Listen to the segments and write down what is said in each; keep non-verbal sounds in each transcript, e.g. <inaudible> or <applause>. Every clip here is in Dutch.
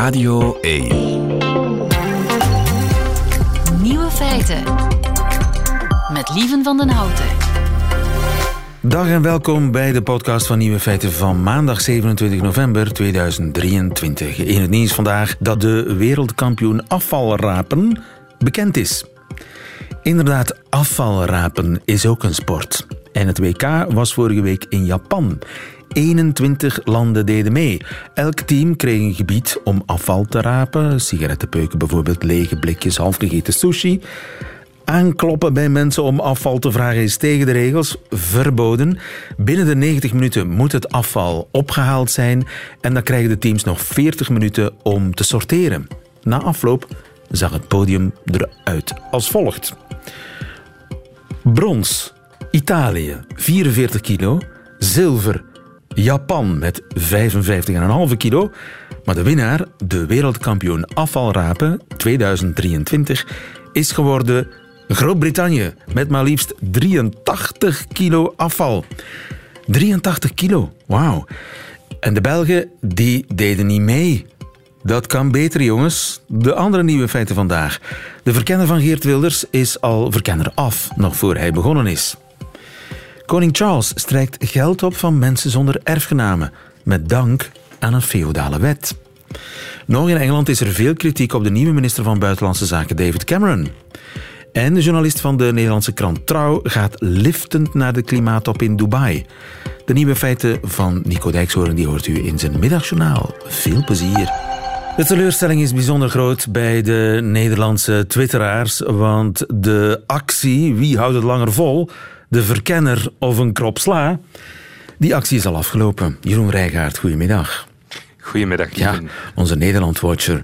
Radio 1. Nieuwe feiten. Met Lieven van den Houten. Dag en welkom bij de podcast van Nieuwe Feiten van maandag 27 november 2023. In het nieuws vandaag dat de wereldkampioen afvalrapen bekend is. Inderdaad, afvalrapen is ook een sport. En het WK was vorige week in Japan. 21 landen deden mee. Elk team kreeg een gebied om afval te rapen. Sigarettenpeuken bijvoorbeeld, lege blikjes, halfgegeten sushi. Aankloppen bij mensen om afval te vragen is tegen de regels verboden. Binnen de 90 minuten moet het afval opgehaald zijn en dan krijgen de teams nog 40 minuten om te sorteren. Na afloop zag het podium eruit als volgt. Brons, Italië, 44 kilo. Zilver, Japan met 55,5 kilo. Maar de winnaar, de wereldkampioen afvalrapen 2023, is geworden Groot-Brittannië met maar liefst 83 kilo afval. 83 kilo, wauw. En de Belgen, die deden niet mee. Dat kan beter, jongens. De andere nieuwe feiten vandaag. De verkenner van Geert Wilders is al verkenner af, nog voor hij begonnen is. Koning Charles strijkt geld op van mensen zonder erfgenamen, met dank aan een feodale wet. Nog in Engeland is er veel kritiek op de nieuwe minister van Buitenlandse Zaken, David Cameron. En de journalist van de Nederlandse krant Trouw gaat liftend naar de klimaattop in Dubai. De nieuwe feiten van Nico Dijkshoorn die hoort u in zijn middagjournaal. Veel plezier. De teleurstelling is bijzonder groot bij de Nederlandse twitteraars, want de actie Wie houdt het langer vol? De verkenner of een krop sla, die actie is al afgelopen. Jeroen Rijgaard, goedemiddag. Goedemiddag, Ja, onze Nederland-watcher.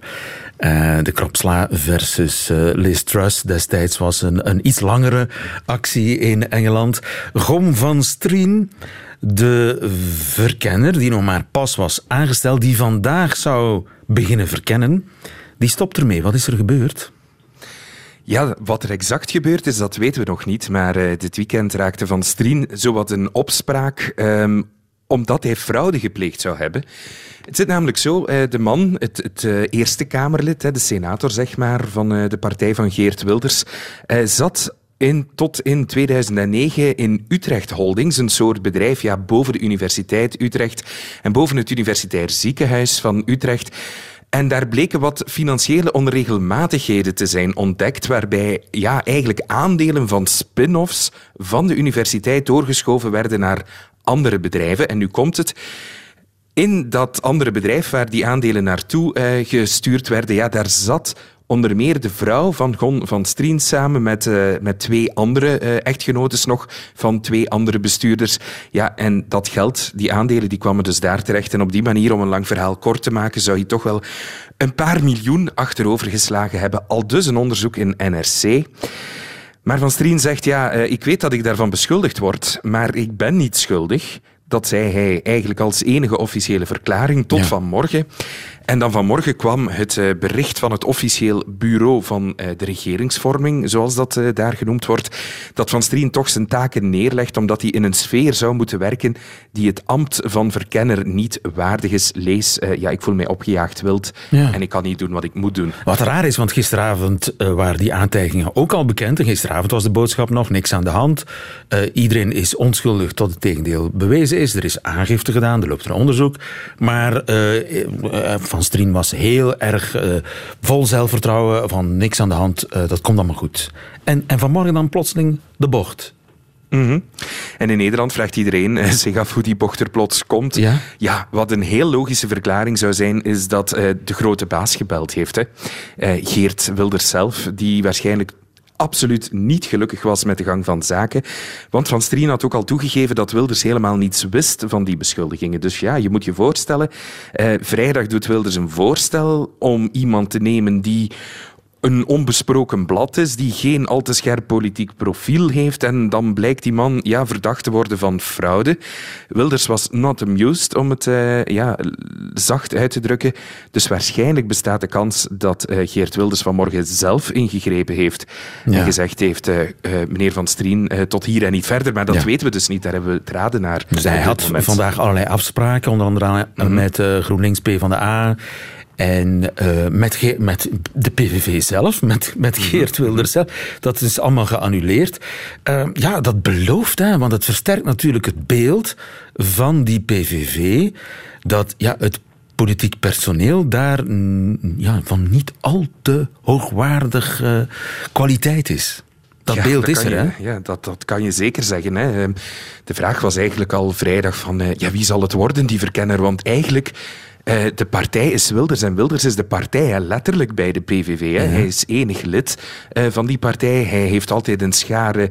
Eh, de Kropsla versus eh, Liz Truss destijds was een, een iets langere actie in Engeland. Gom van Strien, de verkenner die nog maar pas was aangesteld, die vandaag zou beginnen verkennen, die stopt ermee. Wat is er gebeurd? Ja, wat er exact gebeurd is, dat weten we nog niet. Maar uh, dit weekend raakte Van Strien zowat een opspraak um, omdat hij fraude gepleegd zou hebben. Het zit namelijk zo, de man, het, het uh, Eerste Kamerlid, de senator zeg maar, van de partij van Geert Wilders, zat in, tot in 2009 in Utrecht Holdings, een soort bedrijf ja, boven de Universiteit Utrecht en boven het Universitair Ziekenhuis van Utrecht. En daar bleken wat financiële onregelmatigheden te zijn ontdekt, waarbij ja, eigenlijk aandelen van spin-offs van de universiteit doorgeschoven werden naar andere bedrijven. En nu komt het. In dat andere bedrijf waar die aandelen naartoe uh, gestuurd werden, ja, daar zat onder meer de vrouw van Gon van Strien samen met, uh, met twee andere uh, echtgenotes nog van twee andere bestuurders. Ja, en dat geld, die aandelen, die kwamen dus daar terecht. En op die manier, om een lang verhaal kort te maken, zou je toch wel een paar miljoen achterover geslagen hebben. Al dus een onderzoek in NRC. Maar Van Strien zegt, ja, uh, ik weet dat ik daarvan beschuldigd word, maar ik ben niet schuldig. Dat zei hij eigenlijk als enige officiële verklaring tot ja. vanmorgen. En dan vanmorgen kwam het uh, bericht van het officieel bureau van uh, de regeringsvorming, zoals dat uh, daar genoemd wordt, dat Van Strien toch zijn taken neerlegt omdat hij in een sfeer zou moeten werken die het ambt van verkenner niet waardig is. Lees, ja, ik voel mij opgejaagd wild ja. en ik kan niet doen wat ik moet doen. Wat raar is, want gisteravond waren die aantijgingen ook al bekend. En gisteravond was de boodschap nog niks aan de hand. iedereen is onschuldig tot het tegendeel bewezen is. Er is aangifte gedaan, er loopt een onderzoek. Maar van Strien was heel erg uh, vol zelfvertrouwen, van niks aan de hand, uh, dat komt allemaal goed. En, en vanmorgen dan plotseling de bocht. Mm -hmm. En in Nederland vraagt iedereen uh, <laughs> zich af hoe die bocht er plots komt. Ja? ja wat een heel logische verklaring zou zijn, is dat de grote baas gebeld heeft. Hè. Geert Wilders zelf, die waarschijnlijk absoluut niet gelukkig was met de gang van zaken. Want Van Strien had ook al toegegeven dat Wilders helemaal niets wist van die beschuldigingen. Dus ja, je moet je voorstellen, eh, vrijdag doet Wilders een voorstel om iemand te nemen die een onbesproken blad is, die geen al te scherp politiek profiel heeft. En dan blijkt die man ja, verdacht te worden van fraude. Wilders was not amused, om het uh, ja, zacht uit te drukken. Dus waarschijnlijk bestaat de kans dat uh, Geert Wilders vanmorgen zelf ingegrepen heeft. Ja. En gezegd heeft, uh, meneer Van Strien, tot hier en niet verder. Maar dat ja. weten we dus niet, daar hebben we het raden naar. Dus hij had moment. vandaag allerlei afspraken, onder andere mm -hmm. met GroenLinks P van de A. En uh, met, met de PVV zelf, met, met mhm. Geert Wilders zelf, dat is allemaal geannuleerd. Uh, ja, dat belooft, hè, want het versterkt natuurlijk het beeld van die PVV, dat ja, het politiek personeel daar mm, ja, van niet al te hoogwaardige kwaliteit is. Dat beeld is er, je, hè? Ja, dat, dat kan je zeker zeggen. Hè. Ehm, de vraag was eigenlijk al vrijdag van, uh, ja, wie zal het worden, die verkenner? Want eigenlijk... Uh, de partij is Wilders en Wilders is de partij, hè, letterlijk bij de PVV. Hè. Hij is enig lid uh, van die partij. Hij heeft altijd een schare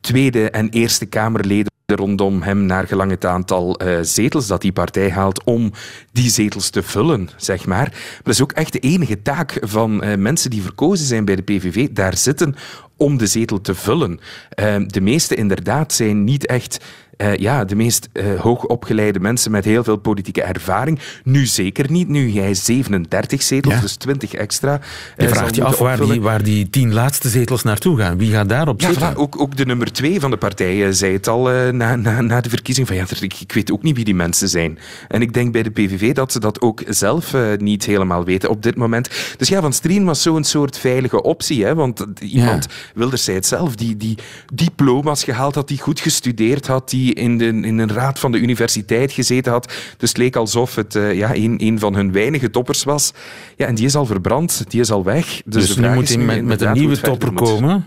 Tweede en Eerste Kamerleden rondom hem naar gelang het aantal uh, zetels dat die partij haalt om die zetels te vullen, zeg maar. Maar dat is ook echt de enige taak van uh, mensen die verkozen zijn bij de PVV, daar zitten om de zetel te vullen. Uh, de meeste inderdaad zijn niet echt uh, ja, de meest uh, hoogopgeleide mensen met heel veel politieke ervaring. Nu zeker niet. Nu jij 37 zetels, ja. dus 20 extra. Je uh, vraagt je af waar die, waar die tien laatste zetels naartoe gaan. Wie gaat daarop ja, zitten? Voilà, ook, ook de nummer twee van de partij zei het al na, na, na de verkiezing. Van, ja, ik, ik, weet ook niet wie die mensen zijn. En ik denk bij de PVV dat ze dat ook zelf niet helemaal weten op dit moment. Dus ja, Van Strien was zo'n soort veilige optie. Hè, want iemand, ja. Wilders zei het zelf, die, die diploma's gehaald had, die goed gestudeerd had, die in, de, in een raad van de universiteit gezeten had. Dus het leek alsof het uh, ja, een, een van hun weinige toppers was. Ja, en die is al verbrand, die is al weg. Dus, dus nu moet hij met, met een nieuwe topper komen.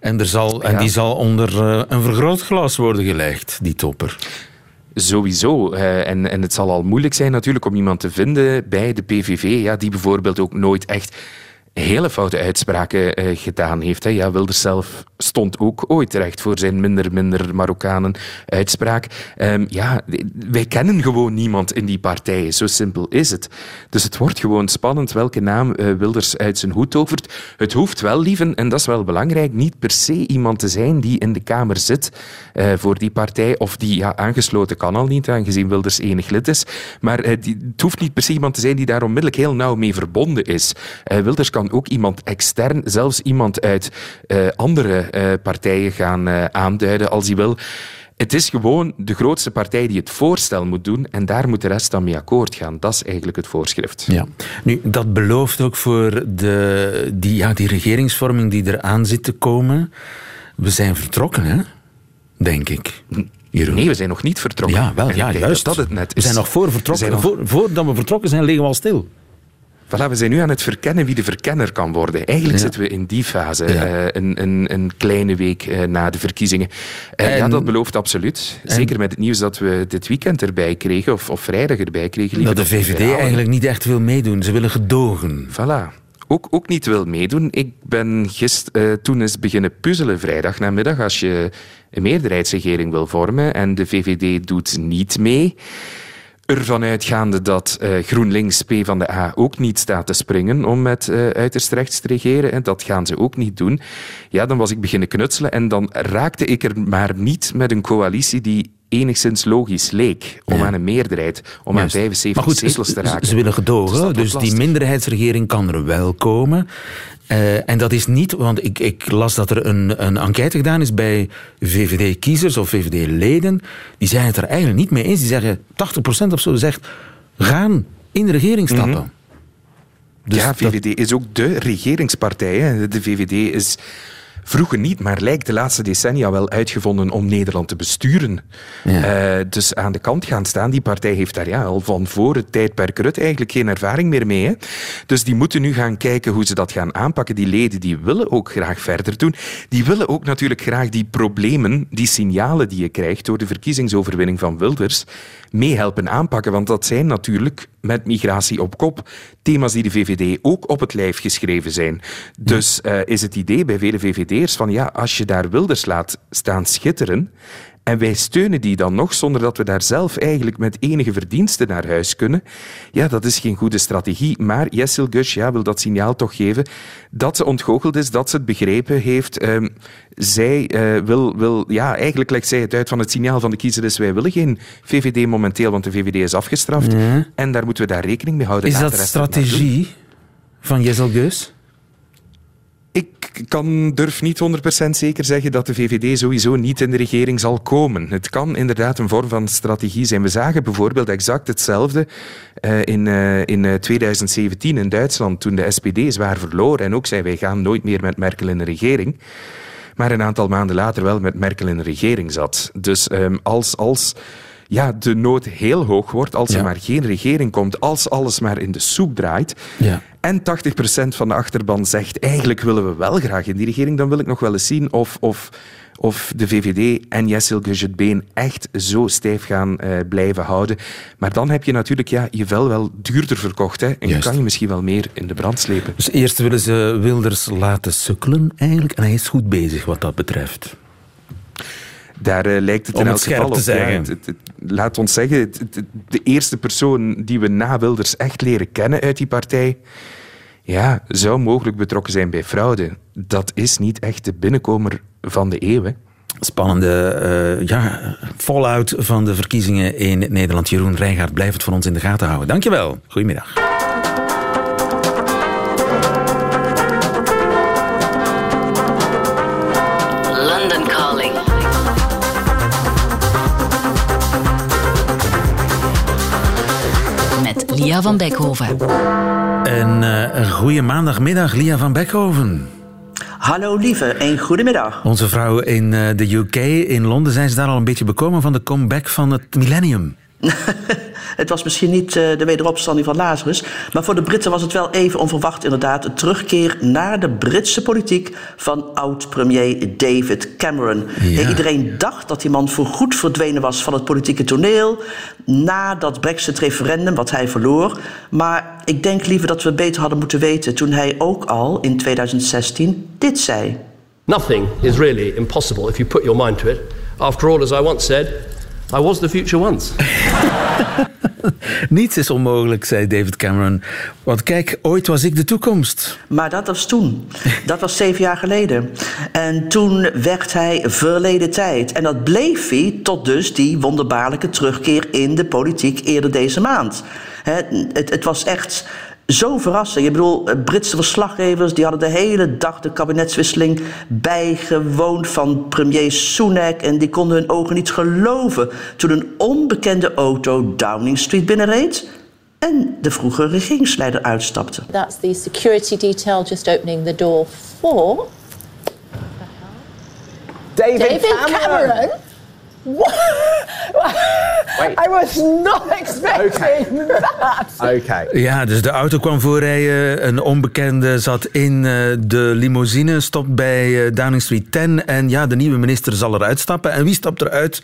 En, er zal, en die zal onder uh, een vergrootglas worden gelegd, die topper. Sowieso. Uh, en, en het zal al moeilijk zijn natuurlijk om iemand te vinden bij de PVV, ja, die bijvoorbeeld ook nooit echt hele foute uitspraken uh, gedaan heeft. Ja, Wilders zelf stond ook ooit terecht voor zijn minder, minder Marokkanen uitspraak. Um, ja, wij kennen gewoon niemand in die partij. Zo simpel is het. Dus het wordt gewoon spannend welke naam uh, Wilders uit zijn hoed tovert. Het hoeft wel, lieven, en dat is wel belangrijk, niet per se iemand te zijn die in de Kamer zit uh, voor die partij, of die ja, aangesloten kan al niet, aangezien Wilders enig lid is. Maar die, het hoeft niet per se iemand te zijn die daar onmiddellijk heel nauw mee verbonden is. Wilders kan ook iemand extern, zelfs iemand uit uh, andere uh, partijen gaan uh, aanduiden als hij wil. Het is gewoon de grootste partij die het voorstel moet doen en daar moet de rest dan mee akkoord gaan. Dat is eigenlijk het voorschrift. Ja. Nu, dat belooft ook voor de, die, ja, die regeringsvorming die eraan zit te komen. We zijn vertrokken, hè? denk ik. Jeroen. Nee, we zijn nog niet vertrokken. Ja, wel, ja, juist. Dat het net is. We zijn nog voor vertrokken. Nog... Voor, voordat we vertrokken zijn, liggen we al stil. Voilà, we zijn nu aan het verkennen wie de verkenner kan worden. Eigenlijk ja. zitten we in die fase, ja. uh, een, een, een, kleine week uh, na de verkiezingen. Uh, en, ja, dat belooft absoluut. En, Zeker met het nieuws dat we dit weekend erbij kregen, of, of vrijdag erbij kregen. Dat de VVD eigenlijk niet echt wil meedoen. Ze willen gedogen. Voilà. Ook, ook niet wil meedoen. Ik ben gisteren toen eens beginnen puzzelen vrijdag namiddag. Als je een meerderheidsregering wil vormen en de VVD doet niet mee ervan uitgaande dat uh, GroenLinks P van de A ook niet staat te springen om met uh, uiterst rechts te regeren, en dat gaan ze ook niet doen, ja, dan was ik beginnen knutselen en dan raakte ik er maar niet met een coalitie die enigszins logisch leek om ja. aan een meerderheid, om Juist. aan 75 goed, zetels te raken. Ze willen gedogen, dus, dus die minderheidsregering kan er wel komen. Uh, en dat is niet, want ik, ik las dat er een, een enquête gedaan is bij VVD-kiezers of VVD-leden. Die zijn het er eigenlijk niet mee eens. Die zeggen, 80% of zo zegt, gaan in de regering stappen. Mm -hmm. dus ja, VVD dat... is ook de regeringspartij. Hè. De VVD is vroeger niet, maar lijkt de laatste decennia wel uitgevonden om Nederland te besturen. Ja. Uh, dus aan de kant gaan staan. Die partij heeft daar ja, al van voor het tijdperk Rutte eigenlijk geen ervaring meer mee. Hè. Dus die moeten nu gaan kijken hoe ze dat gaan aanpakken. Die leden die willen ook graag verder doen. Die willen ook natuurlijk graag die problemen, die signalen die je krijgt door de verkiezingsoverwinning van Wilders, meehelpen aanpakken. Want dat zijn natuurlijk met migratie op kop thema's die de VVD ook op het lijf geschreven zijn. Dus uh, is het idee bij vele VVD'ers van ja, als je daar Wilders laat staan schitteren en wij steunen die dan nog zonder dat we daar zelf eigenlijk met enige verdiensten naar huis kunnen. Ja, dat is geen goede strategie. Maar Jessel Gush ja, wil dat signaal toch geven dat ze ontgoocheld is, dat ze het begrepen heeft. Um, zij uh, wil, wil, ja, eigenlijk legt zij het uit van het signaal van de kiezer is wij willen geen VVD momenteel, want de VVD is afgestraft. Ja. En daar moeten we daar rekening mee houden. Is dat strategie van Jessel Geus? Ik kan, durf niet 100% zeker zeggen dat de VVD sowieso niet in de regering zal komen. Het kan inderdaad een vorm van strategie zijn. We zagen bijvoorbeeld exact hetzelfde uh, in, uh, in 2017 in Duitsland, toen de SPD zwaar verloor en ook zei wij gaan nooit meer met Merkel in de regering. Maar een aantal maanden later wel met Merkel in de regering zat. Dus um, als, als ja, de nood heel hoog wordt, als er maar geen regering komt, als alles maar in de soep draait. Ja. En 80% van de achterban zegt eigenlijk willen we wel graag in die regering, dan wil ik nog wel eens zien of, of, of de VVD en Jessel Been echt zo stijf gaan uh, blijven houden. Maar dan heb je natuurlijk ja, je vel wel duurder verkocht hè, en Juist. kan je misschien wel meer in de brand slepen. Dus eerst willen ze Wilders laten sukkelen eigenlijk en hij is goed bezig wat dat betreft. Daar uh, lijkt het in elk geval op. Ja, het, het, laat ons zeggen, de eerste persoon die we na Wilders echt leren kennen uit die partij, ja, zou mogelijk betrokken zijn bij fraude. Dat is niet echt de binnenkomer van de eeuw. Hè. Spannende uh, ja, fallout van de verkiezingen in Nederland. Jeroen Rijgaard blijft het voor ons in de gaten houden. Dankjewel. Goedemiddag. Lia van Beckhoven. En, uh, een goede maandagmiddag, Lia van Beckhoven. Hallo lieve, een goedemiddag. Onze vrouw in uh, de UK, in Londen, zijn ze daar al een beetje bekomen van de comeback van het millennium? <laughs> Het was misschien niet uh, de wederopstanding van Lazarus. Maar voor de Britten was het wel even onverwacht inderdaad. Een terugkeer naar de Britse politiek van oud-premier David Cameron. Ja. Iedereen dacht dat die man voorgoed verdwenen was van het politieke toneel. Na dat Brexit-referendum, wat hij verloor. Maar ik denk liever dat we beter hadden moeten weten toen hij ook al in 2016 dit zei. Nothing is really impossible if you put your mind to it. After all, as I once said, I was the future once. <laughs> <laughs> Niets is onmogelijk, zei David Cameron. Want kijk, ooit was ik de toekomst. Maar dat was toen. Dat was zeven jaar geleden. En toen werd hij verleden tijd. En dat bleef hij tot dus die wonderbaarlijke terugkeer in de politiek eerder deze maand. Het, het, het was echt zo verrassend. Ik bedoel, eh, Britse verslaggevers die hadden de hele dag de kabinetswisseling bijgewoond van premier Sunak. En die konden hun ogen niet geloven toen een onbekende auto Downing Street binnenreed. En de vroege regeringsleider uitstapte. That's the security detail just opening the door for. David, David Cameron. Cameron. <laughs> I was not <laughs> expecting okay. that. Okay. Ja, dus de auto kwam voorrijden. Een onbekende zat in eh, de limousine, stopt bij eh, Downing Street 10. En ja, de nieuwe minister zal eruit stappen. En wie stapt eruit?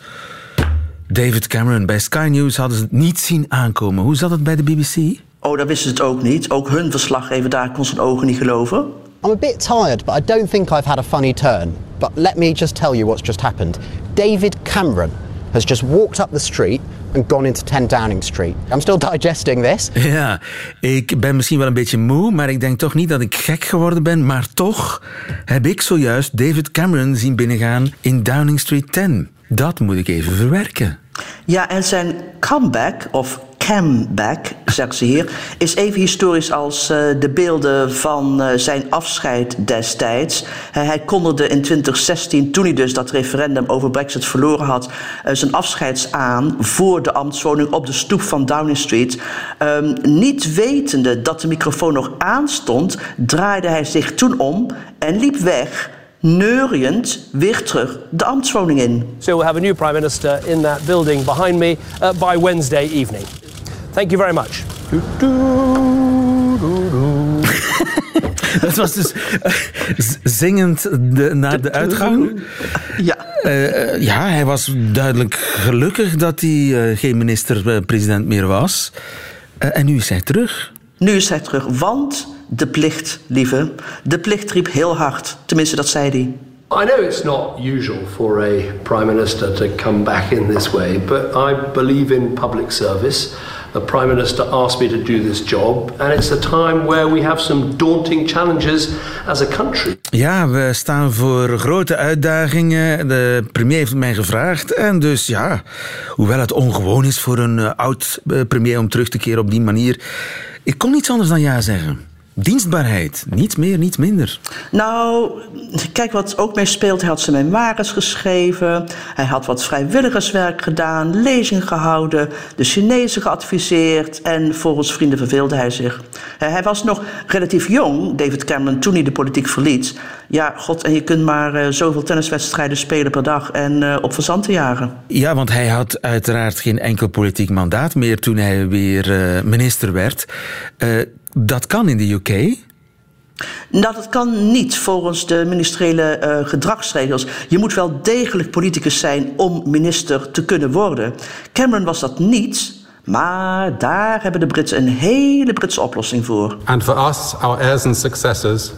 David Cameron. Bij Sky News hadden ze het niet zien aankomen. Hoe zat het bij de BBC? Oh, dat wisten ze het ook niet. Ook hun verslaggever daar kon zijn ogen niet geloven. I'm a bit tired, but I don't think I've had a funny turn. But let me just tell you what's just happened. David Cameron has just walked up the street and gone into 10 Downing Street. I'm still <laughs> digesting this. Ja, ik ben misschien wel een beetje moe, maar ik denk toch niet dat ik gek geworden ben. Maar toch heb ik zojuist David Cameron zien binnengaan in Downing Street 10. Dat moet ik even verwerken. Ja, en zijn comeback, of Cameback, zegt ze hier, is even historisch als uh, de beelden van uh, zijn afscheid destijds. Hij kondigde in 2016, toen hij dus dat referendum over Brexit verloren had, zijn afscheids aan voor de ambtswoning op de stoep van Downing Street. Um, niet wetende dat de microfoon nog aanstond, draaide hij zich toen om en liep weg neuriënd weer terug de ambtswoning in. So we'll have a new prime minister in that building behind me by Wednesday evening. Thank you very much. <laughs> Dat was dus uh, zingend de, naar de uitgang. Ja. Uh, ja, hij was duidelijk gelukkig dat hij uh, geen minister-president meer was. en nu is hij terug. Nu is hij terug, want de plicht, lieve, de plicht riep heel hard. Tenminste, dat zei hij. I know it's not usual for a prime minister to come back in this way, but I believe in public service. The Prime Minister asked me to do this job, and it's a time where we have some daunting challenges as a country. Ja, we staan voor grote uitdagingen. De premier heeft mij gevraagd. En dus ja, hoewel het ongewoon is voor een uh, oud uh, premier om terug te keren op die manier, ik kon niets anders dan ja zeggen. Dienstbaarheid. Niet meer, niet minder. Nou, kijk wat ook mee speelt. Hij had zijn memoires geschreven. Hij had wat vrijwilligerswerk gedaan. Lezingen gehouden. De Chinezen geadviseerd. En volgens vrienden verveelde hij zich. Hij was nog relatief jong, David Cameron, toen hij de politiek verliet. Ja, god, en je kunt maar uh, zoveel tenniswedstrijden spelen per dag en uh, op verzanten jagen. Ja, want hij had uiteraard geen enkel politiek mandaat meer toen hij weer uh, minister werd. Dat kan in de UK. Nou, dat kan niet volgens de ministeriële uh, gedragsregels. Je moet wel degelijk politicus zijn om minister te kunnen worden. Cameron was dat niet. Maar daar hebben de Britten een hele Britse oplossing voor. And for us, our heirs and successors,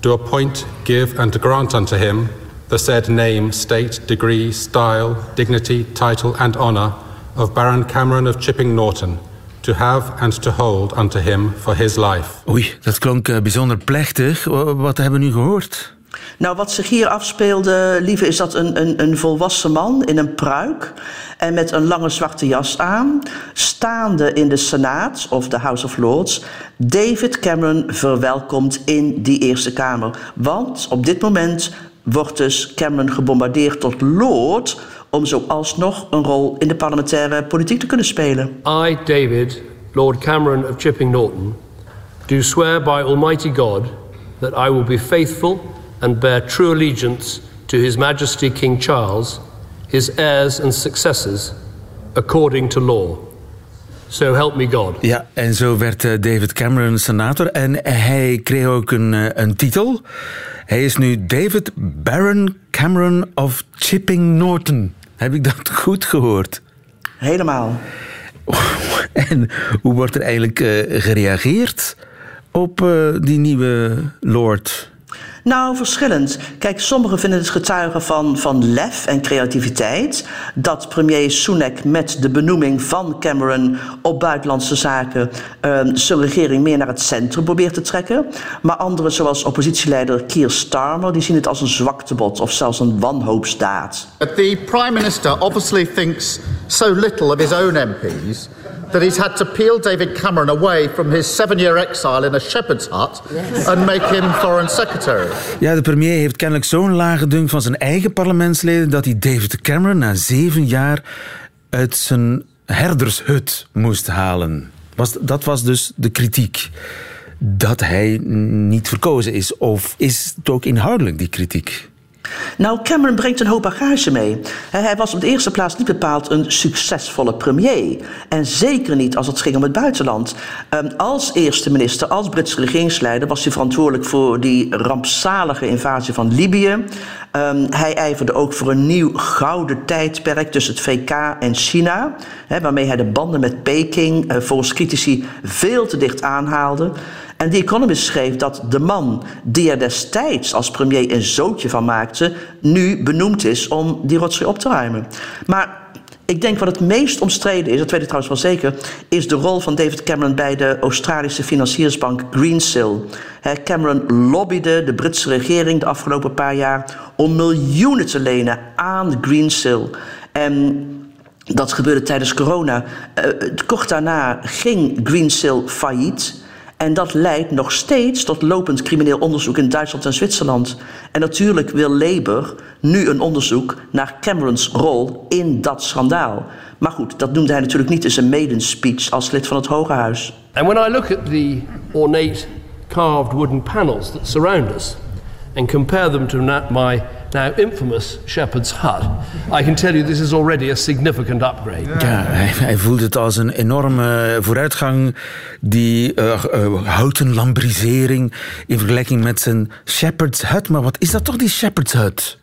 to appoint, give and to grant unto him the said name, state, degree, style, dignity, title and honour of Baron Cameron of Chipping Norton to have and to hold unto him for his life. Oei, dat klonk uh, bijzonder plechtig. Wat hebben we nu gehoord? Nou, wat zich hier afspeelde, lieve, is dat een, een, een volwassen man in een pruik en met een lange zwarte jas aan, staande in de Senaat of de House of Lords, David Cameron verwelkomt in die Eerste Kamer. Want op dit moment wordt dus Cameron gebombardeerd tot Lord om zo alsnog een rol in de parlementaire politiek te kunnen spelen. I, David, Lord Cameron of Chipping Norton, do swear by Almighty God that I will be faithful and bear true allegiance to His Majesty King Charles, his heirs and successors, according to law. So help me God. Ja, en zo werd eh, David Cameron senator en hij kreeg ook een, eh, een titel. Hij is nu David Baron Cameron of Chipping Norton. Heb ik dat goed gehoord? Helemaal. <laughs> En hoe wordt er eigenlijk uh, gereageerd op die nieuwe Lord? Nou, verschillend. Kijk, sommigen vinden het getuigen van, van lef en creativiteit. Dat premier Sunak met de benoeming van Cameron op buitenlandse zaken uh, zijn regering meer naar het centrum probeert te trekken. Maar anderen, zoals oppositieleider Keir Starmer, die zien het als een zwaktebod of zelfs een wanhoopsdaad. The prime minister obviously thinks so little of his own MPs that he's had to peel David Cameron away from his seven-year exile in a shepherd's hut yes. and make him foreign secretary. Ja, de premier heeft kennelijk zo'n lage dunk van zijn eigen parlementsleden dat hij David Cameron na zeven jaar uit zijn herdershut moest halen. Was, dat was dus de kritiek. Dat hij niet verkozen is. Of is het ook inhoudelijk, die kritiek? Nou, Cameron brengt een hoop bagage mee. Hij was op de eerste plaats niet bepaald een succesvolle premier. En zeker niet als het ging om het buitenland. Ehm, als eerste minister, als Britse regeringsleider, was hij verantwoordelijk voor die rampzalige invasie van Libië. Um, hij ijverde ook voor een nieuw gouden tijdperk tussen het VK en China. Waarmee hij de banden met Peking uh, volgens critici veel te dicht aanhaalde. En The Economist schreef dat de man die er destijds als premier een zootje van maakte, nu benoemd is om die rotzooi op te ruimen. Maar ik denk wat het meest omstreden is, dat weet ik trouwens wel zeker, is de rol van David Cameron bij de Australische financiersbank Greensill. Cameron lobbyde de Britse regering de afgelopen paar jaar om miljoenen te lenen aan Greensill. En dat gebeurde tijdens corona. Uh, kort daarna ging Greensill failliet. En dat leidt nog steeds tot lopend crimineel onderzoek in Duitsland en Zwitserland. En natuurlijk wil Labour nu een onderzoek naar Camerons rol in dat schandaal. Maar goed, dat noemde hij natuurlijk niet in zijn maiden speech als lid van het Hoge Huis. And when I look at the ornate carved wooden panels that surround us and compare them to my now infamous shepherd's hut, I can tell you this is already a significant upgrade. Ja, hij, hij voelt het als een enorme vooruitgang, die uh, uh, houten lambrisering in vergelijking met zijn shepherd's hut. Maar wat is dat toch, die shepherd's hut?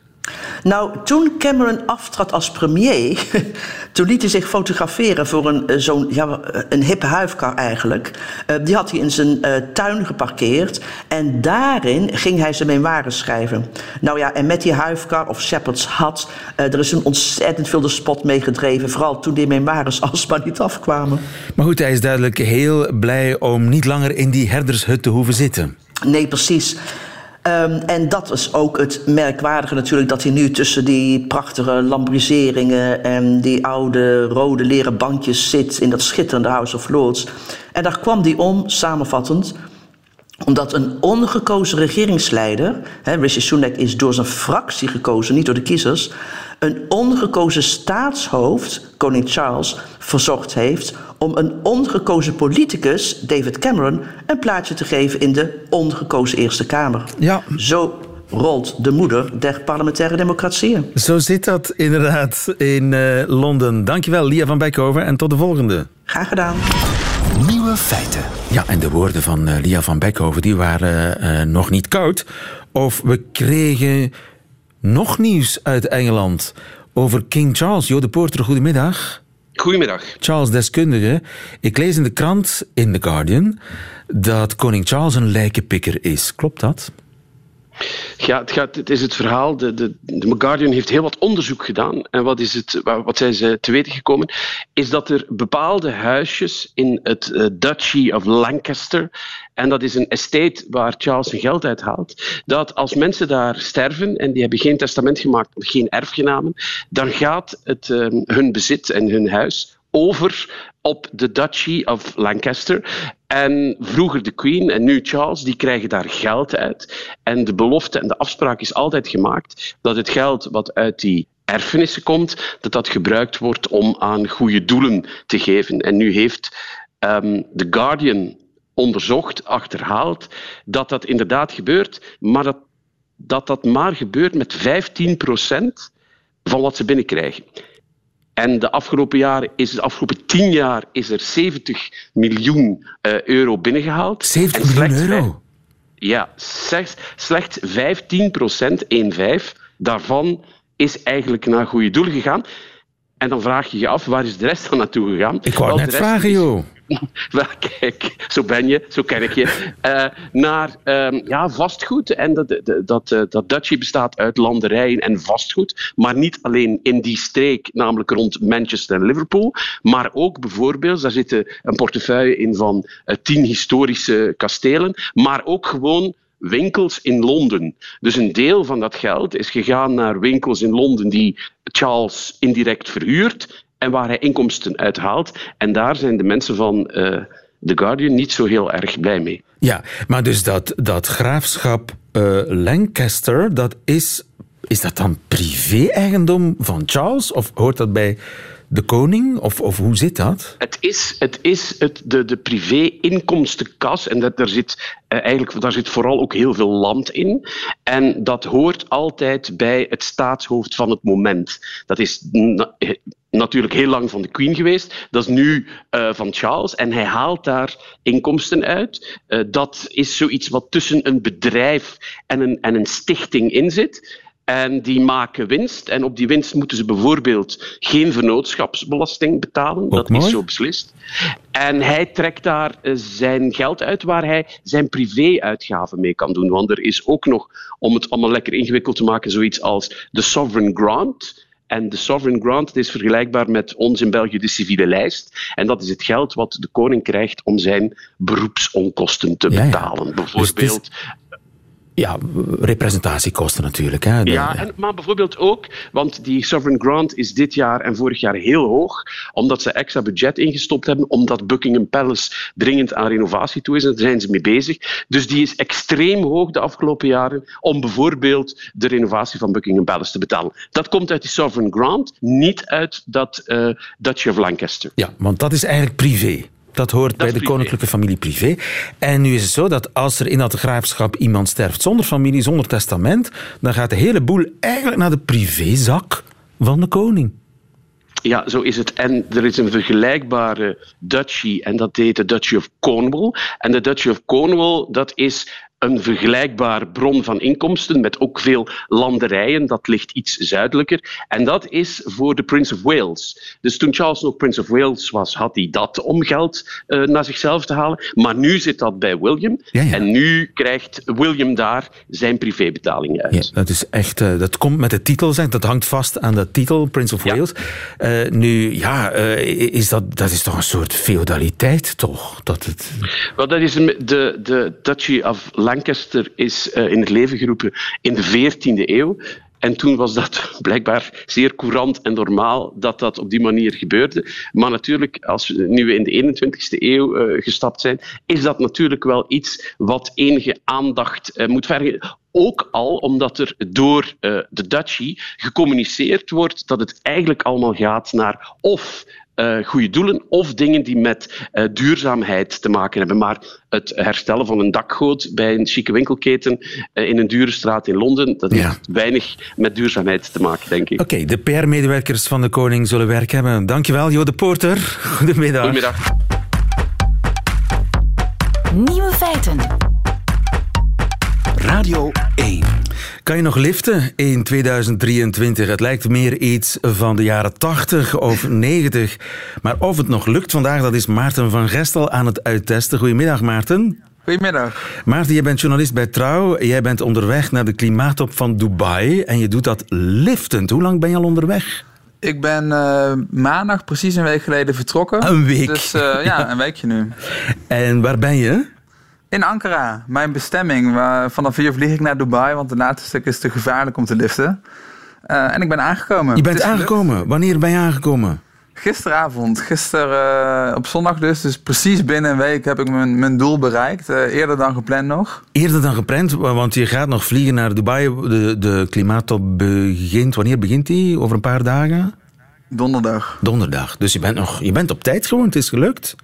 Nou, toen Cameron aftrad als premier, <laughs> toen liet hij zich fotograferen voor een, eh, zo'n ja, een hippe huifkar eigenlijk. Uh, die had hij in zijn uh, tuin geparkeerd en daarin ging hij zijn memoires schrijven. Nou ja, en met die huifkar of Shepherd's Hut, uh, er is een ontzettend veel de spot mee gedreven. Vooral toen die memoires <laughs> alsmaar niet afkwamen. Maar goed, hij is duidelijk heel blij om niet langer in die herdershut te hoeven zitten. Nee, precies. Um, en dat is ook het merkwaardige natuurlijk, dat hij nu tussen die prachtige lambriseringen en die oude rode leren bankjes zit in dat schitterende House of Lords. En daar kwam hij om, samenvattend, omdat een ongekozen regeringsleider, hè, Rishi Sunak is door zijn fractie gekozen, niet door de kiezers, een ongekozen staatshoofd, koning Charles, verzocht heeft om een ongekozen politicus, David Cameron, een plaatsje te geven in de ongekozen Eerste Kamer. Ja. Zo rolt de moeder der parlementaire democratieën. Zo zit dat inderdaad in uh, Londen. Dankjewel, Lia van Beckhoven, en tot de volgende. Graag gedaan. Nieuwe feiten. Ja, en de woorden van uh, Lia van Beckhoven die waren uh, nog niet koud. Of we kregen nog nieuws uit Engeland over King Charles. Jo de Poorter, goedemiddag. Goedemiddag. Charles, deskundige. Ik lees in de krant, in The Guardian, dat koning Charles een lijkenpikker is. Klopt dat? Ja, het, gaat, het is het verhaal. De, de, de Guardian heeft heel wat onderzoek gedaan. En wat, is het, wat zijn ze te weten gekomen? Is dat er bepaalde huisjes in het uh, Duchy of Lancaster. En dat is een estate waar Charles zijn geld uit haalt. Dat als mensen daar sterven en die hebben geen testament gemaakt, geen erfgenamen, dan gaat het, uh, hun bezit en hun huis over op de Duchy of Lancaster. En vroeger de Queen en nu Charles, die krijgen daar geld uit. En de belofte en de afspraak is altijd gemaakt dat het geld wat uit die erfenissen komt, dat dat gebruikt wordt om aan goede doelen te geven. En nu heeft um, The Guardian onderzocht, achterhaald, dat dat inderdaad gebeurt, maar dat dat, dat maar gebeurt met 15% van wat ze binnenkrijgen. En de afgelopen, jaren is, de afgelopen tien jaar is er 70 miljoen uh, euro binnengehaald. 70 miljoen euro? Ja, slechts, slechts 15 procent, 1,5, daarvan is eigenlijk naar goede doelen gegaan. En dan vraag je je af, waar is de rest dan naartoe gegaan? Ik wou net vragen, joh. <laughs> Wel, kijk, zo ben je, zo ken ik je. Uh, naar um, ja, vastgoed. En dat, dat, uh, dat Dutchy bestaat uit landerijen en vastgoed. Maar niet alleen in die streek, namelijk rond Manchester en Liverpool. Maar ook bijvoorbeeld, daar zit een portefeuille in van uh, tien historische kastelen. Maar ook gewoon winkels in Londen. Dus een deel van dat geld is gegaan naar winkels in Londen die Charles indirect verhuurt en waar hij inkomsten uithaalt. En daar zijn de mensen van uh, The Guardian niet zo heel erg blij mee. Ja, maar dus dat, dat graafschap uh, Lancaster, dat is, is dat dan privé-eigendom van Charles? Of hoort dat bij de koning? Of, of hoe zit dat? Het is, het is het, de, de privé-inkomstenkas. En dat, daar, zit, uh, eigenlijk, daar zit vooral ook heel veel land in. En dat hoort altijd bij het staatshoofd van het moment. Dat is natuurlijk heel lang van de Queen geweest. Dat is nu uh, van Charles. En hij haalt daar inkomsten uit. Dat is zoiets wat tussen een bedrijf en een, en een stichting in zit. En die maken winst. En op die winst moeten ze bijvoorbeeld geen vennootschapsbelasting betalen. Ook dat mooi. is zo beslist. En hij trekt daar uh, zijn geld uit waar hij zijn privé-uitgaven mee kan doen. Want er is ook nog, om het allemaal lekker ingewikkeld te maken, zoiets als de Sovereign Grant. En de sovereign grant is vergelijkbaar met ons in België de civiele lijst. En dat is het geld wat de koning krijgt om zijn beroepsonkosten te Ja, ja. betalen. Dus Bijvoorbeeld is- Ja, representatiekosten natuurlijk. Hè. De- Ja, en, maar bijvoorbeeld ook, want die sovereign grant is dit jaar en vorig jaar heel hoog, omdat ze extra budget ingestopt hebben, omdat Buckingham Palace dringend aan renovatie toe is, en daar zijn ze mee bezig. Dus die is extreem hoog de afgelopen jaren, om bijvoorbeeld de renovatie van Buckingham Palace te betalen. Dat komt uit die sovereign grant, niet uit dat eh Duchy of Lancaster. Ja, want dat is eigenlijk privé. Dat hoort bij de privé. koninklijke familie privé. En nu is het zo dat als er in dat graafschap iemand sterft zonder familie, zonder testament, dan gaat de hele boel eigenlijk naar de privézak van de koning. Ja, zo is het. En er is een vergelijkbare duchy, en dat heet de Duchy of Cornwall. En de Duchy of Cornwall, dat is een vergelijkbaar bron van inkomsten met ook veel landerijen. Dat ligt iets zuidelijker. En dat is voor de Prince of Wales. Dus toen Charles nog Prince of Wales was, had hij dat om geld eh, naar zichzelf te halen. Maar nu zit dat bij William. Ja, ja. En nu krijgt William daar zijn privébetalingen uit. Ja, dat is echt, eh, dat komt met de titel, zeg, dat hangt vast aan de titel, Prince of. Wales. Eh, nu, ja, is dat, dat is toch een soort feudaliteit, toch? Dat het... Wel, dat is de, de Duchy of Lancaster is eh, in het leven geroepen in de 14e eeuw. En toen was dat <laughs> blijkbaar zeer courant en normaal dat dat op die manier gebeurde. Maar natuurlijk, als we nu in de 21ste eeuw uh, gestapt zijn, is dat natuurlijk wel iets wat enige aandacht uh, moet vergen. Ook al omdat er door de Dutchie gecommuniceerd wordt dat het eigenlijk allemaal gaat naar of uh, goede doelen of dingen die met uh, duurzaamheid te maken hebben. Maar het herstellen van een dakgoot bij een chique winkelketen uh, in een dure straat in Londen, dat heeft weinig met duurzaamheid te maken, denk ik. Oké, okay, de PR-medewerkers van de koning zullen werk hebben. Dankjewel, Jo de Porter. <laughs> Goedemiddag. Goedemiddag. Nieuwe feiten. Radio 1. Kan je nog liften in 2023? Het lijkt meer iets van de jaren 80 of <laughs> 90. Maar of het nog lukt vandaag, dat is Maarten van Gestel aan het uittesten. Goedemiddag, Maarten. Goedemiddag. Maarten, jij bent journalist bij Trouw. Jij bent onderweg naar de klimaattop van Dubai. En je doet dat liftend. Hoe lang ben je al onderweg? Ik ben uh, maandag precies een week geleden vertrokken. Een week? Dus uh, ja, een weekje nu. <laughs> En waar ben je? In Ankara, mijn bestemming. Waar, vanaf hier vlieg ik naar Dubai, want het laatste stuk is te gevaarlijk om te liften. Uh, en ik ben aangekomen. Je bent aangekomen? Wanneer ben je aangekomen? Gisteravond, gisteren uh, op zondag dus. Dus precies binnen een week heb ik mijn, mijn doel bereikt. Uh, eerder dan gepland nog. Eerder dan gepland, want je gaat nog vliegen naar Dubai. De, de klimaattop begint, wanneer begint die? Over een paar dagen? Donderdag. Donderdag. Dus je bent, nog, je bent op tijd gewoon, het is gelukt.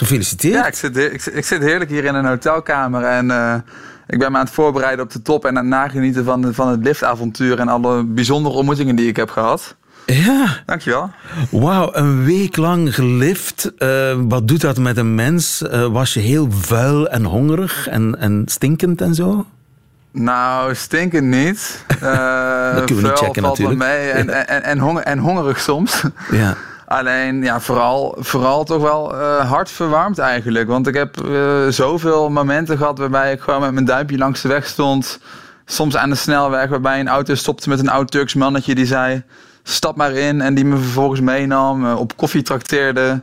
Gefeliciteerd. Ja, ik zit, ik, ik zit heerlijk hier in een hotelkamer en uh, ik ben me aan het voorbereiden op de top en aan het nagenieten van, van het liftavontuur en alle bijzondere ontmoetingen die ik heb gehad. Ja. Dankjewel. Wauw, een week lang gelift. Uh, wat doet dat met een mens? Uh, was je heel vuil en hongerig en, en stinkend en zo? Nou, stinkend niet. <laughs> dat kunnen we niet checken natuurlijk. mee en, en, en, en, honger, en hongerig soms. Ja. Alleen, ja, vooral, vooral toch wel uh, hard verwarmd eigenlijk. Want ik heb uh, zoveel momenten gehad waarbij ik gewoon met mijn duimpje langs de weg stond. Soms aan de snelweg, waarbij een auto stopte met een oud Turks mannetje die zei... Stap maar in en die me vervolgens meenam, uh, op koffie trakteerde.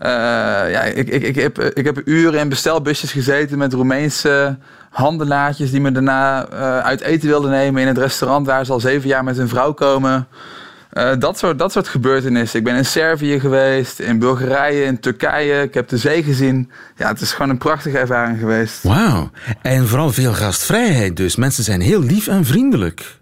ja, ik, ik, ik, heb, ik heb uren in bestelbusjes gezeten met Roemeense handelaartjes... die me daarna uit eten wilden nemen in het restaurant waar ze al zeven jaar met hun vrouw komen... Uh, dat, soort, dat soort gebeurtenissen. Ik ben in Servië geweest, in Bulgarije, in Turkije. Ik heb de zee gezien. Ja, het is gewoon een prachtige ervaring geweest. Wauw. En vooral veel gastvrijheid dus. Mensen zijn heel lief en vriendelijk.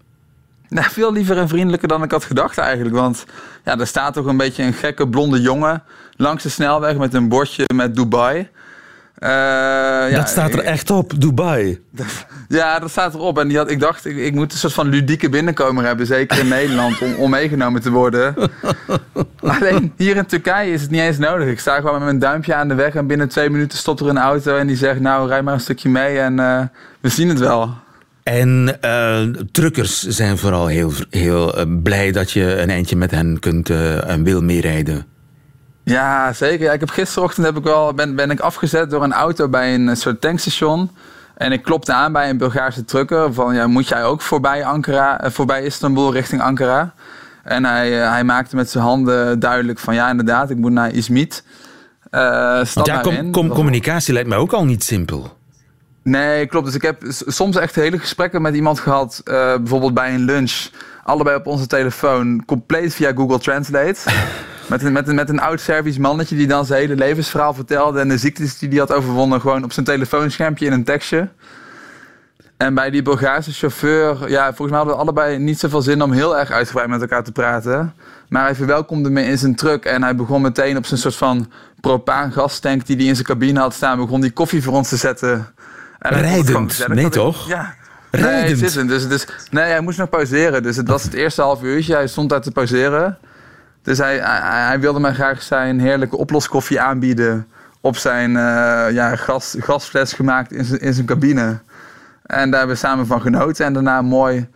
Nou, veel liever en vriendelijker dan ik had gedacht eigenlijk. Want ja, er staat toch een beetje een gekke blonde jongen langs de snelweg met een bordje met Dubai. Uh, ja, dat staat er echt op, Dubai. <laughs> Ja, dat staat erop. En die had, ik dacht, ik, ik moet een soort van ludieke binnenkomer hebben, zeker in Nederland, om, om meegenomen te worden. <laughs> Alleen hier in Turkije is het niet eens nodig. Ik sta gewoon met mijn duimpje aan de weg en binnen twee minuten stopt er een auto en die zegt, nou, rij maar een stukje mee en uh, we zien het wel. En uh, truckers zijn vooral heel, heel blij dat je een eindje met hen kunt en wil meerijden. Ja, zeker. Ja, ik heb gisterochtend heb ik wel, ben, ben ik afgezet door een auto bij een soort tankstation. En ik klopte aan bij een Bulgaarse trucker van ja, moet jij ook voorbij, Ankara, uh, voorbij Istanbul richting Ankara? En hij, uh, hij maakte met zijn handen duidelijk van ja, inderdaad, ik moet naar Izmit. Uh, stap ja, com, com, communicatie lijkt mij ook al niet simpel. Nee, klopt. Dus ik heb soms echt hele gesprekken met iemand gehad, bijvoorbeeld bij een lunch. Allebei op onze telefoon, compleet via Google Translate. <laughs> Met een, met, een, met een oud Servisch mannetje die dan zijn hele levensverhaal vertelde. En de ziektes die hij had overwonnen. Gewoon op zijn telefoonschermpje in een tekstje. En bij die Bulgaarse chauffeur, ja, volgens mij hadden we allebei niet zoveel zin om heel erg uitgebreid met elkaar te praten. Maar hij verwelkomde me in zijn truck en hij begon meteen op zijn soort van propaan-gastank die hij in zijn cabine had staan, begon die koffie voor ons te zetten. En Rijdend, nee toch? Ja. Rijdend. Nee. Dus, dus, nee, hij moest nog pauzeren. Dus het was het eerste half uurtje. Hij stond daar te pauzeren. Dus hij, hij, hij, wilde mij graag zijn heerlijke oploskoffie aanbieden op zijn uh, ja, gas, gasfles gemaakt in zijn, in zijn cabine. En daar hebben we samen van genoten en daarna mooi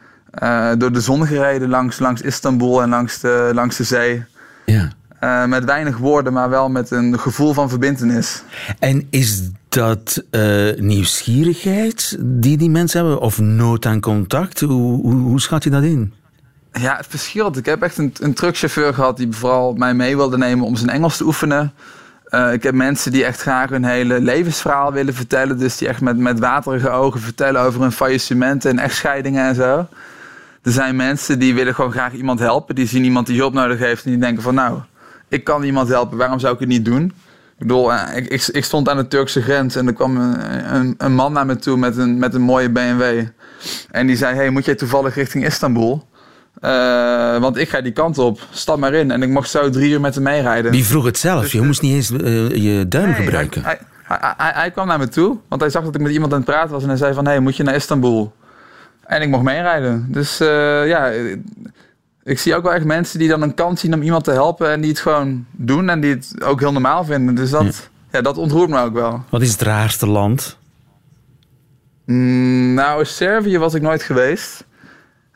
uh, door de zon gereden langs, langs Istanbul en langs de, langs de zee. Ja. Uh, met weinig woorden, maar wel met een gevoel van verbindenis. En is dat nieuwsgierigheid die die mensen hebben of nood aan contact? Hoe, hoe, hoe schat je dat in? Ja, het verschilt. Ik heb echt een, een truckchauffeur gehad die vooral mij mee wilde nemen om zijn Engels te oefenen. Uh, ik heb mensen die echt graag hun hele levensverhaal willen vertellen. Dus die echt met, met waterige ogen vertellen over hun faillissementen en echtscheidingen en zo. er zijn mensen die willen gewoon graag iemand helpen. Die zien iemand die hulp nodig heeft en die denken van nou, ik kan iemand helpen, waarom zou ik het niet doen? Ik bedoel, eh, ik, ik, ik stond aan de Turkse grens en er kwam een, een, een man naar me toe met een, met een mooie BMW. En die zei, hey, moet jij toevallig richting Istanbul? Eh, want ik ga die kant op, stap maar in. En ik mocht zo drie uur met hem meerijden. Die vroeg het zelf. Dus, je moest niet eens eh, je duim Nee, gebruiken. Hij, hij, hij, kwam naar me toe, want hij zag dat ik met iemand aan het praten was. En hij zei van, hey, moet je naar Istanbul? En ik mocht meerijden. Dus eh, ja, eh, ik zie ook wel echt mensen die dan een kans zien om iemand te helpen. En die het gewoon doen en die het ook heel normaal vinden. Dus dat, ja. dat ontroert me ook wel. Wat is het raarste land? Mm, nou, Servië was ik nooit geweest.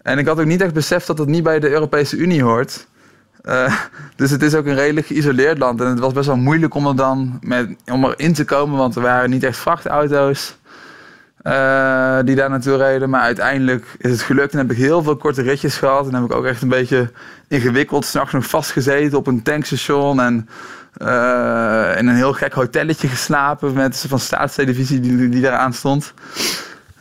En ik had ook niet echt beseft dat het niet bij de Europese Unie hoort. Eh, <laughs> dus het is ook een redelijk geïsoleerd land. En het was best wel moeilijk om er dan met, om erin te komen, want er waren niet echt vrachtauto's eh, die daar naartoe reden. Maar uiteindelijk is het gelukt en heb ik heel veel korte ritjes gehad. En heb ik ook echt een beetje ingewikkeld, s'nachts nog vastgezeten op een tankstation. En eh, in een heel gek hotelletje geslapen met van staatstelevisie die, die daar aan stond.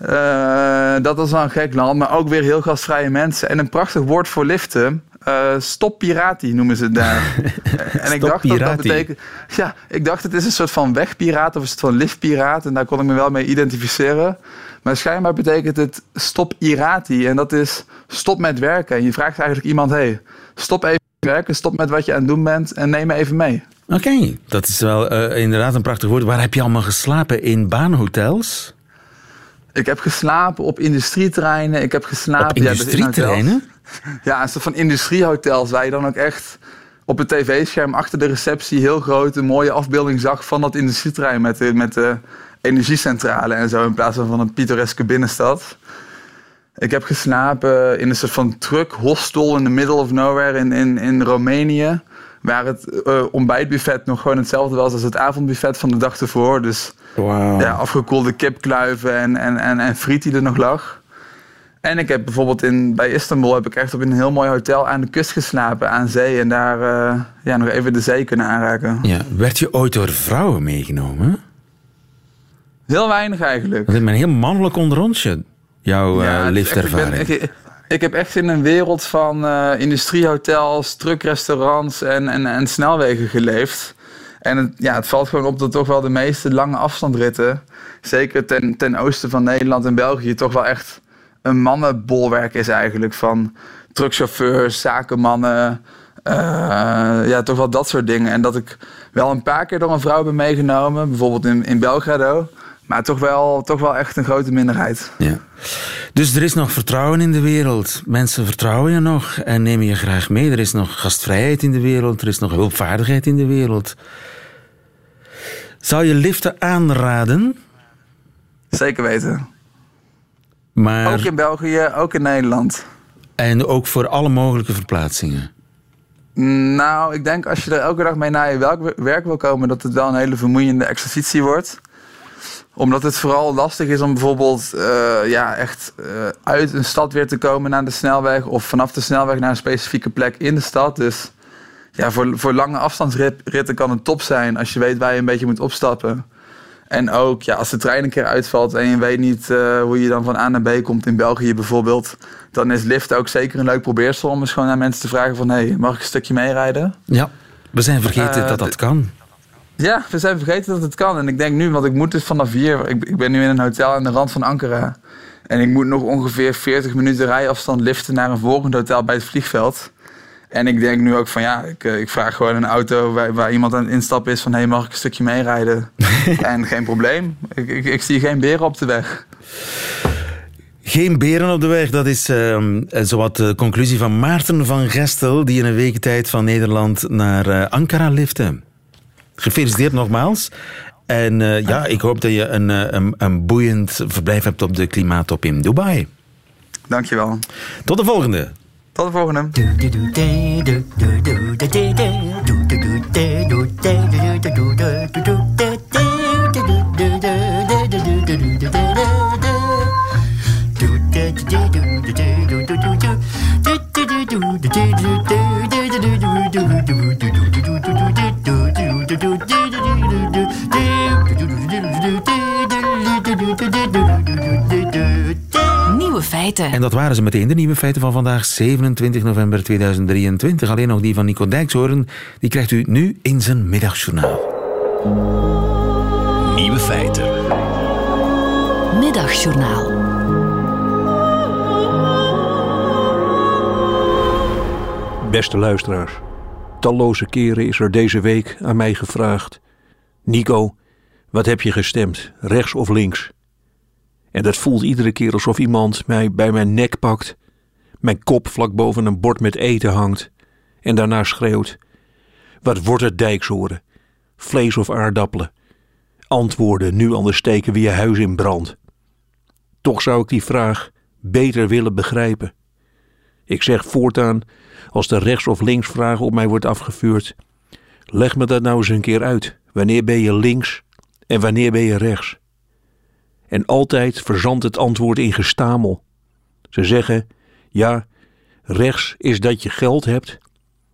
Eh, dat was wel een gek land, maar ook weer heel gastvrije mensen. En een prachtig woord voor liften. eh stop pirati noemen ze het daar. <laughs> en ik dacht dat dat betekent. Ja, ik dacht het is een soort van wegpiraat of een soort van liftpiraat. En daar kon ik me wel mee identificeren. Maar schijnbaar betekent het stop irati. En dat is stop met werken. En je vraagt eigenlijk iemand: hey, stop even met werken, stop met wat je aan het doen bent en neem me even mee. Oké, dat is wel eh, inderdaad een prachtig woord. Waar heb je allemaal geslapen? In baanhotels? Ik heb geslapen op industrieterreinen. Ik heb geslapen Op ja, dus industrieterreinen? <laughs> Ja, een soort van industriehotels waar je dan ook echt op het tv-scherm achter de receptie heel groot een mooie afbeelding zag van dat industrieterrein met de, met de energiecentrale en zo in plaats van van een pittoreske binnenstad. Ik heb geslapen in een soort van truck hostel in the middle of nowhere in, in, in Roemenië. Waar het eh, ontbijtbuffet nog gewoon hetzelfde was als het avondbuffet van de dag ervoor. Dus ja, afgekoelde kipkluiven en, en, en, en friet die er nog lag. En ik heb bijvoorbeeld in, bij Istanbul heb ik echt op een heel mooi hotel aan de kust geslapen, aan zee. En daar eh, ja, nog even de zee kunnen aanraken. Ja. Werd je ooit door vrouwen meegenomen? Heel weinig eigenlijk. Dat is een heel mannelijk onderontje, jouw Ja, eh, liftervaring. Ik, ben- ik, ik heb echt in een wereld van eh, industriehotels, truckrestaurants en, en, en snelwegen geleefd. En het, ja, het valt gewoon op dat toch wel de meeste lange afstandritten, zeker ten, ten oosten van Nederland en België, toch wel echt een mannenbolwerk is eigenlijk. Van truckchauffeurs, zakenmannen, eh, ja, toch wel dat soort dingen. En dat ik wel een paar keer door een vrouw ben meegenomen, bijvoorbeeld in, in Belgrado. Maar toch wel, toch wel echt een grote minderheid. Ja. Dus er is nog vertrouwen in de wereld. Mensen vertrouwen je nog en nemen je graag mee. Er is nog gastvrijheid in de wereld. Er is nog hulpvaardigheid in de wereld. Zou je liften aanraden? Zeker weten. Maar... Ook in België, ook in Nederland. En ook voor alle mogelijke verplaatsingen. Nou, ik denk als je er elke dag mee naar je werk, werk wil komen, dat het wel een hele vermoeiende exercitie wordt. Omdat het vooral lastig is om bijvoorbeeld eh, ja, echt eh, uit een stad weer te komen naar de snelweg. Of vanaf de snelweg naar een specifieke plek in de stad. Dus ja, voor, voor lange afstandsritten kan het top zijn als je weet waar je een beetje moet opstappen. En ook ja, als de trein een keer uitvalt en je weet niet eh, hoe je dan van A naar B komt in België bijvoorbeeld. Dan is lift ook zeker een leuk probeersel om eens gewoon aan mensen te vragen van... hé, hey, mag ik een stukje meerijden? Ja, we zijn vergeten dat dat kan. Ja, we zijn vergeten dat het kan. En ik denk nu, want ik moet dus vanaf hier... Ik, ik ben nu in een hotel aan de rand van Ankara. En ik moet nog ongeveer 40 minuten rijafstand liften naar een volgend hotel bij het vliegveld. En ik denk nu ook van ja, ik, eh, ik vraag gewoon een auto waar, waar iemand aan het instappen is van... hé, hey, mag ik een stukje meerijden? <laughs> en geen probleem. Ik, ik, ik zie geen beren op de weg. Geen beren op de weg, dat is ehm, zowat de conclusie van Maarten van Gestel, die in een week tijd van Nederland naar eh, Ankara lifte. Gefeliciteerd nogmaals. En ja, ik hoop dat je een, een, een boeiend verblijf hebt op de klimaattop in Dubai. Dankjewel. Tot de volgende. Tot de volgende. Nieuwe feiten. En dat waren ze meteen, de nieuwe feiten van vandaag, 27 november 2023. Alleen nog die van Nico Dijkshoorn, die krijgt u nu in zijn middagjournaal. Nieuwe feiten. Middagjournaal. Beste luisteraars, talloze keren is er deze week aan mij gevraagd: Nico, wat heb je gestemd, rechts of links? En dat voelt iedere keer alsof iemand mij bij mijn nek pakt, mijn kop vlak boven een bord met eten hangt en daarna schreeuwt: Wat wordt het dijkshoren? Vlees of aardappelen? Antwoorden, nu anders steken we je huis in brand. Toch zou ik die vraag beter willen begrijpen. Ik zeg voortaan, als de rechts- of linksvraag op mij wordt afgevuurd, leg me dat nou eens een keer uit. Wanneer ben je links en wanneer ben je rechts? En altijd verzandt het antwoord in gestamel. Ze zeggen, ja, rechts is dat je geld hebt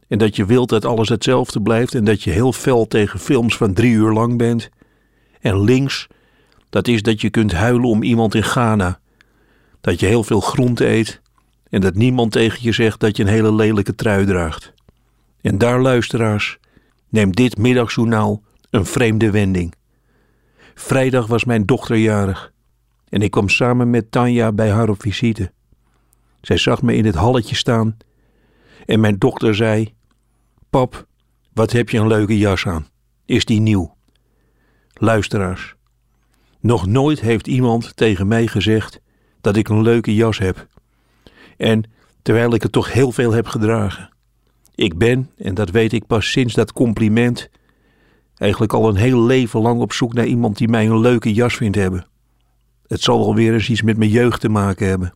en dat je wilt dat alles hetzelfde blijft en dat je heel fel tegen films van drie uur lang bent. En links, dat is dat je kunt huilen om iemand in Ghana. Dat je heel veel groente eet en dat niemand tegen je zegt dat je een hele lelijke trui draagt. En daar, luisteraars, neemt dit middagjournaal een vreemde wending. Vrijdag was mijn dochter jarig en ik kwam samen met Tanja bij haar op visite. Zij zag me in het halletje staan en mijn dochter zei: Pap, wat heb je een leuke jas aan? Is die nieuw? Luisteraars, nog nooit heeft iemand tegen mij gezegd dat ik een leuke jas heb. En terwijl ik het toch heel veel heb gedragen. Ik ben, en dat weet ik pas sinds dat compliment, eigenlijk al een heel leven lang op zoek naar iemand die mij een leuke jas vindt hebben. Het zal wel weer eens iets met mijn jeugd te maken hebben.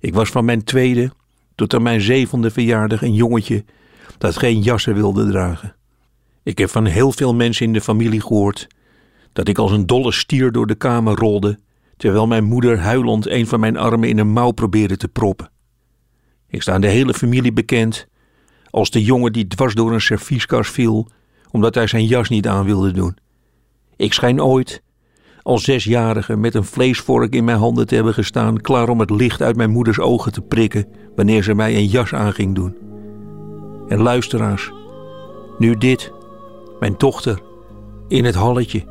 Ik was van mijn tweede tot aan mijn zevende verjaardag een jongetje dat geen jassen wilde dragen. Ik heb van heel veel mensen in de familie gehoord dat ik als een dolle stier door de kamer rolde, terwijl mijn moeder huilend een van mijn armen in een mouw probeerde te proppen. Ik sta aan de hele familie bekend als de jongen die dwars door een servieskast viel omdat hij zijn jas niet aan wilde doen. Ik schijn ooit, als zesjarige, met een vleesvork in mijn handen te hebben gestaan, klaar om het licht uit mijn moeders ogen te prikken wanneer ze mij een jas aan ging doen. En luisteraars, nu dit, mijn dochter, in het halletje,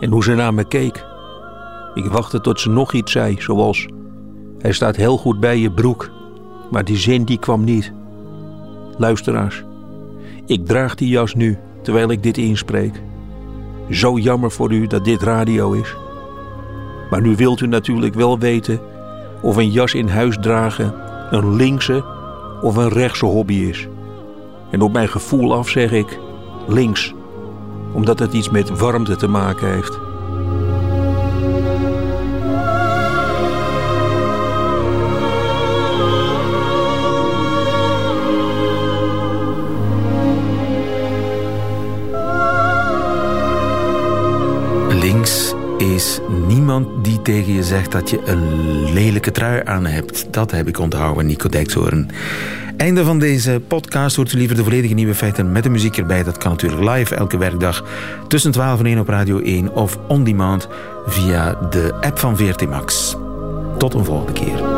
en hoe ze naar me keek. Ik wachtte tot ze nog iets zei, zoals: Hij staat heel goed bij je broek, maar die zin die kwam niet. Luisteraars, ik draag die jas nu terwijl ik dit inspreek. Zo jammer voor u dat dit radio is. Maar nu wilt u natuurlijk wel weten of een jas in huis dragen een linkse of een rechtse hobby is. En op mijn gevoel af zeg ik links, omdat het iets met warmte te maken heeft. Niemand die tegen je zegt dat je een lelijke trui aan hebt. Dat heb ik onthouden, Nico Dijkshoorn. Einde van deze podcast. Hoort u liever de volledige nieuwe feiten met de muziek erbij? Dat kan natuurlijk live elke werkdag tussen 12 en 1 op Radio 1 of on demand via de app van VRT Max. Tot een volgende keer.